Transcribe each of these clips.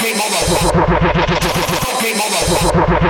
Fuck me, mother.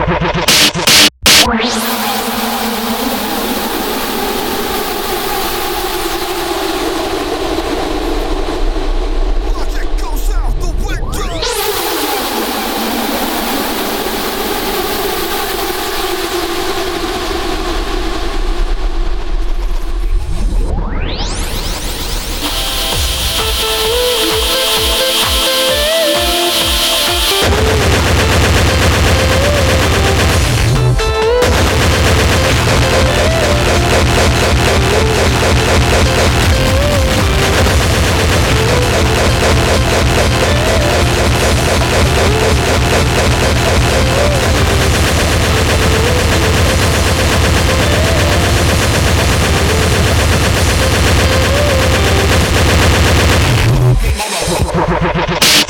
Ha ha ha ha ha! Ha ha ha!